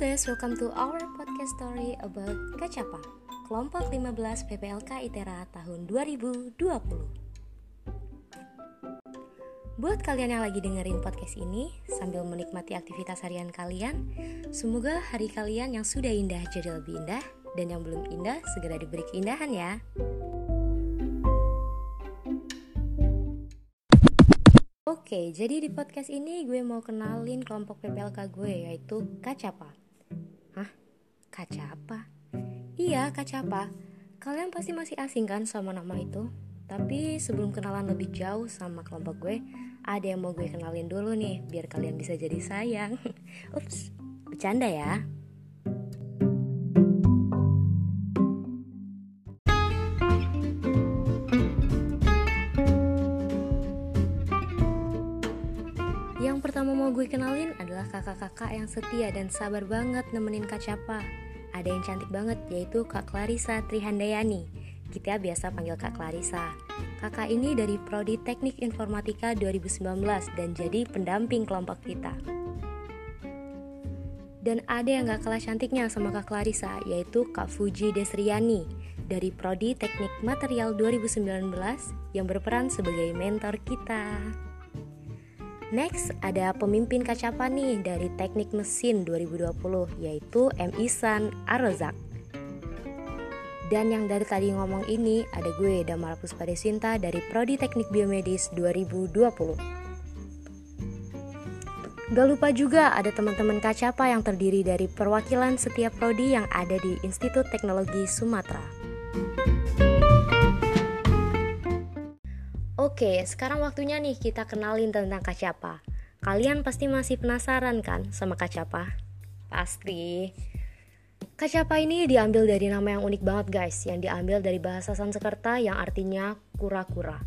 guys, welcome to our podcast story about Kacapa, kelompok 15 PPLK ITERA tahun 2020. Buat kalian yang lagi dengerin podcast ini sambil menikmati aktivitas harian kalian, semoga hari kalian yang sudah indah jadi lebih indah dan yang belum indah segera diberi keindahan ya. Oke, jadi di podcast ini gue mau kenalin kelompok PPLK gue yaitu Kacapa. Hah? Kacapa? Iya, Kacapa. Kalian pasti masih asing kan sama nama itu? Tapi sebelum kenalan lebih jauh sama kelompok gue, ada yang mau gue kenalin dulu nih biar kalian bisa jadi sayang. Ups, bercanda ya. Yang pertama mau gue kenalin adalah kakak-kakak yang setia dan sabar banget nemenin Kak Capa. Ada yang cantik banget yaitu Kak Clarissa Trihandayani. Kita biasa panggil Kak Clarissa. Kakak ini dari Prodi Teknik Informatika 2019 dan jadi pendamping kelompok kita. Dan ada yang gak kalah cantiknya sama Kak Clarissa yaitu Kak Fuji Desriani dari Prodi Teknik Material 2019 yang berperan sebagai mentor kita. Next, ada pemimpin kacapa nih dari Teknik Mesin 2020 yaitu M. Isan Arozak. Dan yang dari tadi ngomong ini ada gue Damar Puspadesinta dari Prodi Teknik Biomedis 2020. Gak lupa juga ada teman-teman kacapa yang terdiri dari perwakilan setiap prodi yang ada di Institut Teknologi Sumatera. Oke, sekarang waktunya nih kita kenalin tentang Kacapa. Kalian pasti masih penasaran kan sama Kacapa? Pasti. Kacapa ini diambil dari nama yang unik banget guys, yang diambil dari bahasa Sanskerta yang artinya kura-kura.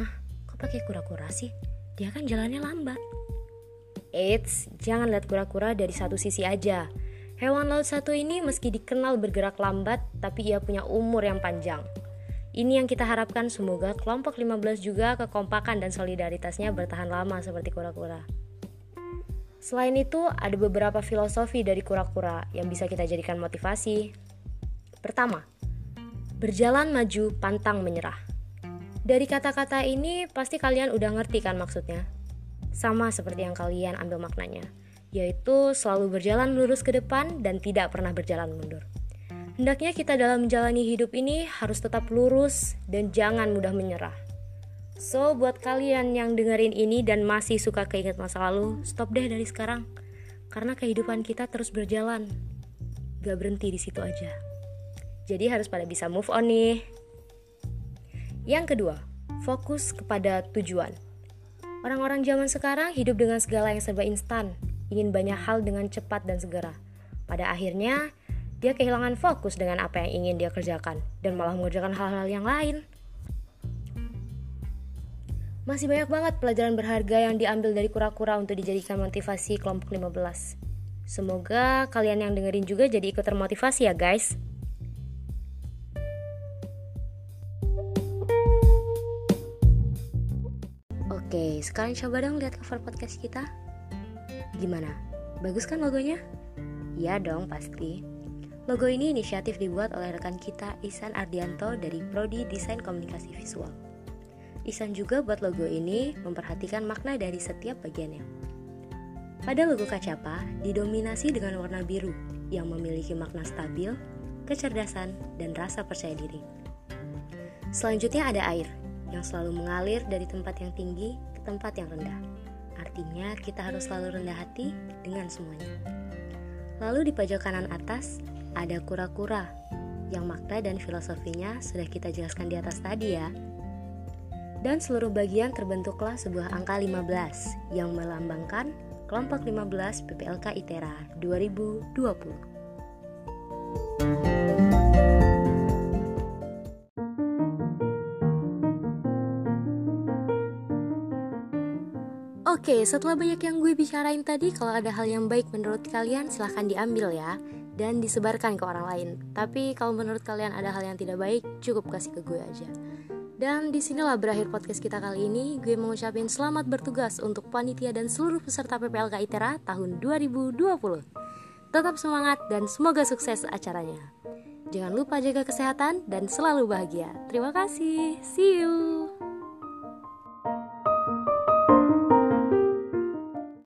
Hah, kok pakai kura-kura sih? Dia kan jalannya lambat. Eits, jangan lihat kura-kura dari satu sisi aja. Hewan laut satu ini meski dikenal bergerak lambat, tapi ia punya umur yang panjang. Ini yang kita harapkan semoga kelompok 15 juga kekompakan dan solidaritasnya bertahan lama seperti kura-kura. Selain itu, ada beberapa filosofi dari kura-kura yang bisa kita jadikan motivasi. Pertama, berjalan maju pantang menyerah. Dari kata-kata ini pasti kalian udah ngerti kan maksudnya. Sama seperti yang kalian ambil maknanya, yaitu selalu berjalan lurus ke depan dan tidak pernah berjalan mundur. Hendaknya kita dalam menjalani hidup ini harus tetap lurus dan jangan mudah menyerah. So, buat kalian yang dengerin ini dan masih suka keinget masa lalu, stop deh dari sekarang. Karena kehidupan kita terus berjalan. Gak berhenti di situ aja. Jadi harus pada bisa move on nih. Yang kedua, fokus kepada tujuan. Orang-orang zaman sekarang hidup dengan segala yang serba instan, ingin banyak hal dengan cepat dan segera. Pada akhirnya, dia kehilangan fokus dengan apa yang ingin dia kerjakan dan malah mengerjakan hal-hal yang lain. Masih banyak banget pelajaran berharga yang diambil dari kura-kura untuk dijadikan motivasi kelompok 15. Semoga kalian yang dengerin juga jadi ikut termotivasi ya guys. Oke, sekarang coba dong lihat cover podcast kita. Gimana? Bagus kan logonya? Iya dong, pasti. Logo ini inisiatif dibuat oleh rekan kita Isan Ardianto dari Prodi Desain Komunikasi Visual. Isan juga buat logo ini memperhatikan makna dari setiap bagiannya. Pada logo Kacapa didominasi dengan warna biru yang memiliki makna stabil, kecerdasan, dan rasa percaya diri. Selanjutnya ada air yang selalu mengalir dari tempat yang tinggi ke tempat yang rendah. Artinya kita harus selalu rendah hati dengan semuanya. Lalu di pojok kanan atas ada kura-kura yang makna dan filosofinya sudah kita jelaskan di atas tadi ya. Dan seluruh bagian terbentuklah sebuah angka 15 yang melambangkan kelompok 15 PPLK ITERA 2020. Oke, setelah banyak yang gue bicarain tadi, kalau ada hal yang baik menurut kalian, silahkan diambil ya dan disebarkan ke orang lain. Tapi kalau menurut kalian ada hal yang tidak baik, cukup kasih ke gue aja. Dan di sinilah berakhir podcast kita kali ini. Gue mau ngucapin selamat bertugas untuk panitia dan seluruh peserta PPLK ITERA tahun 2020. Tetap semangat dan semoga sukses acaranya. Jangan lupa jaga kesehatan dan selalu bahagia. Terima kasih. See you.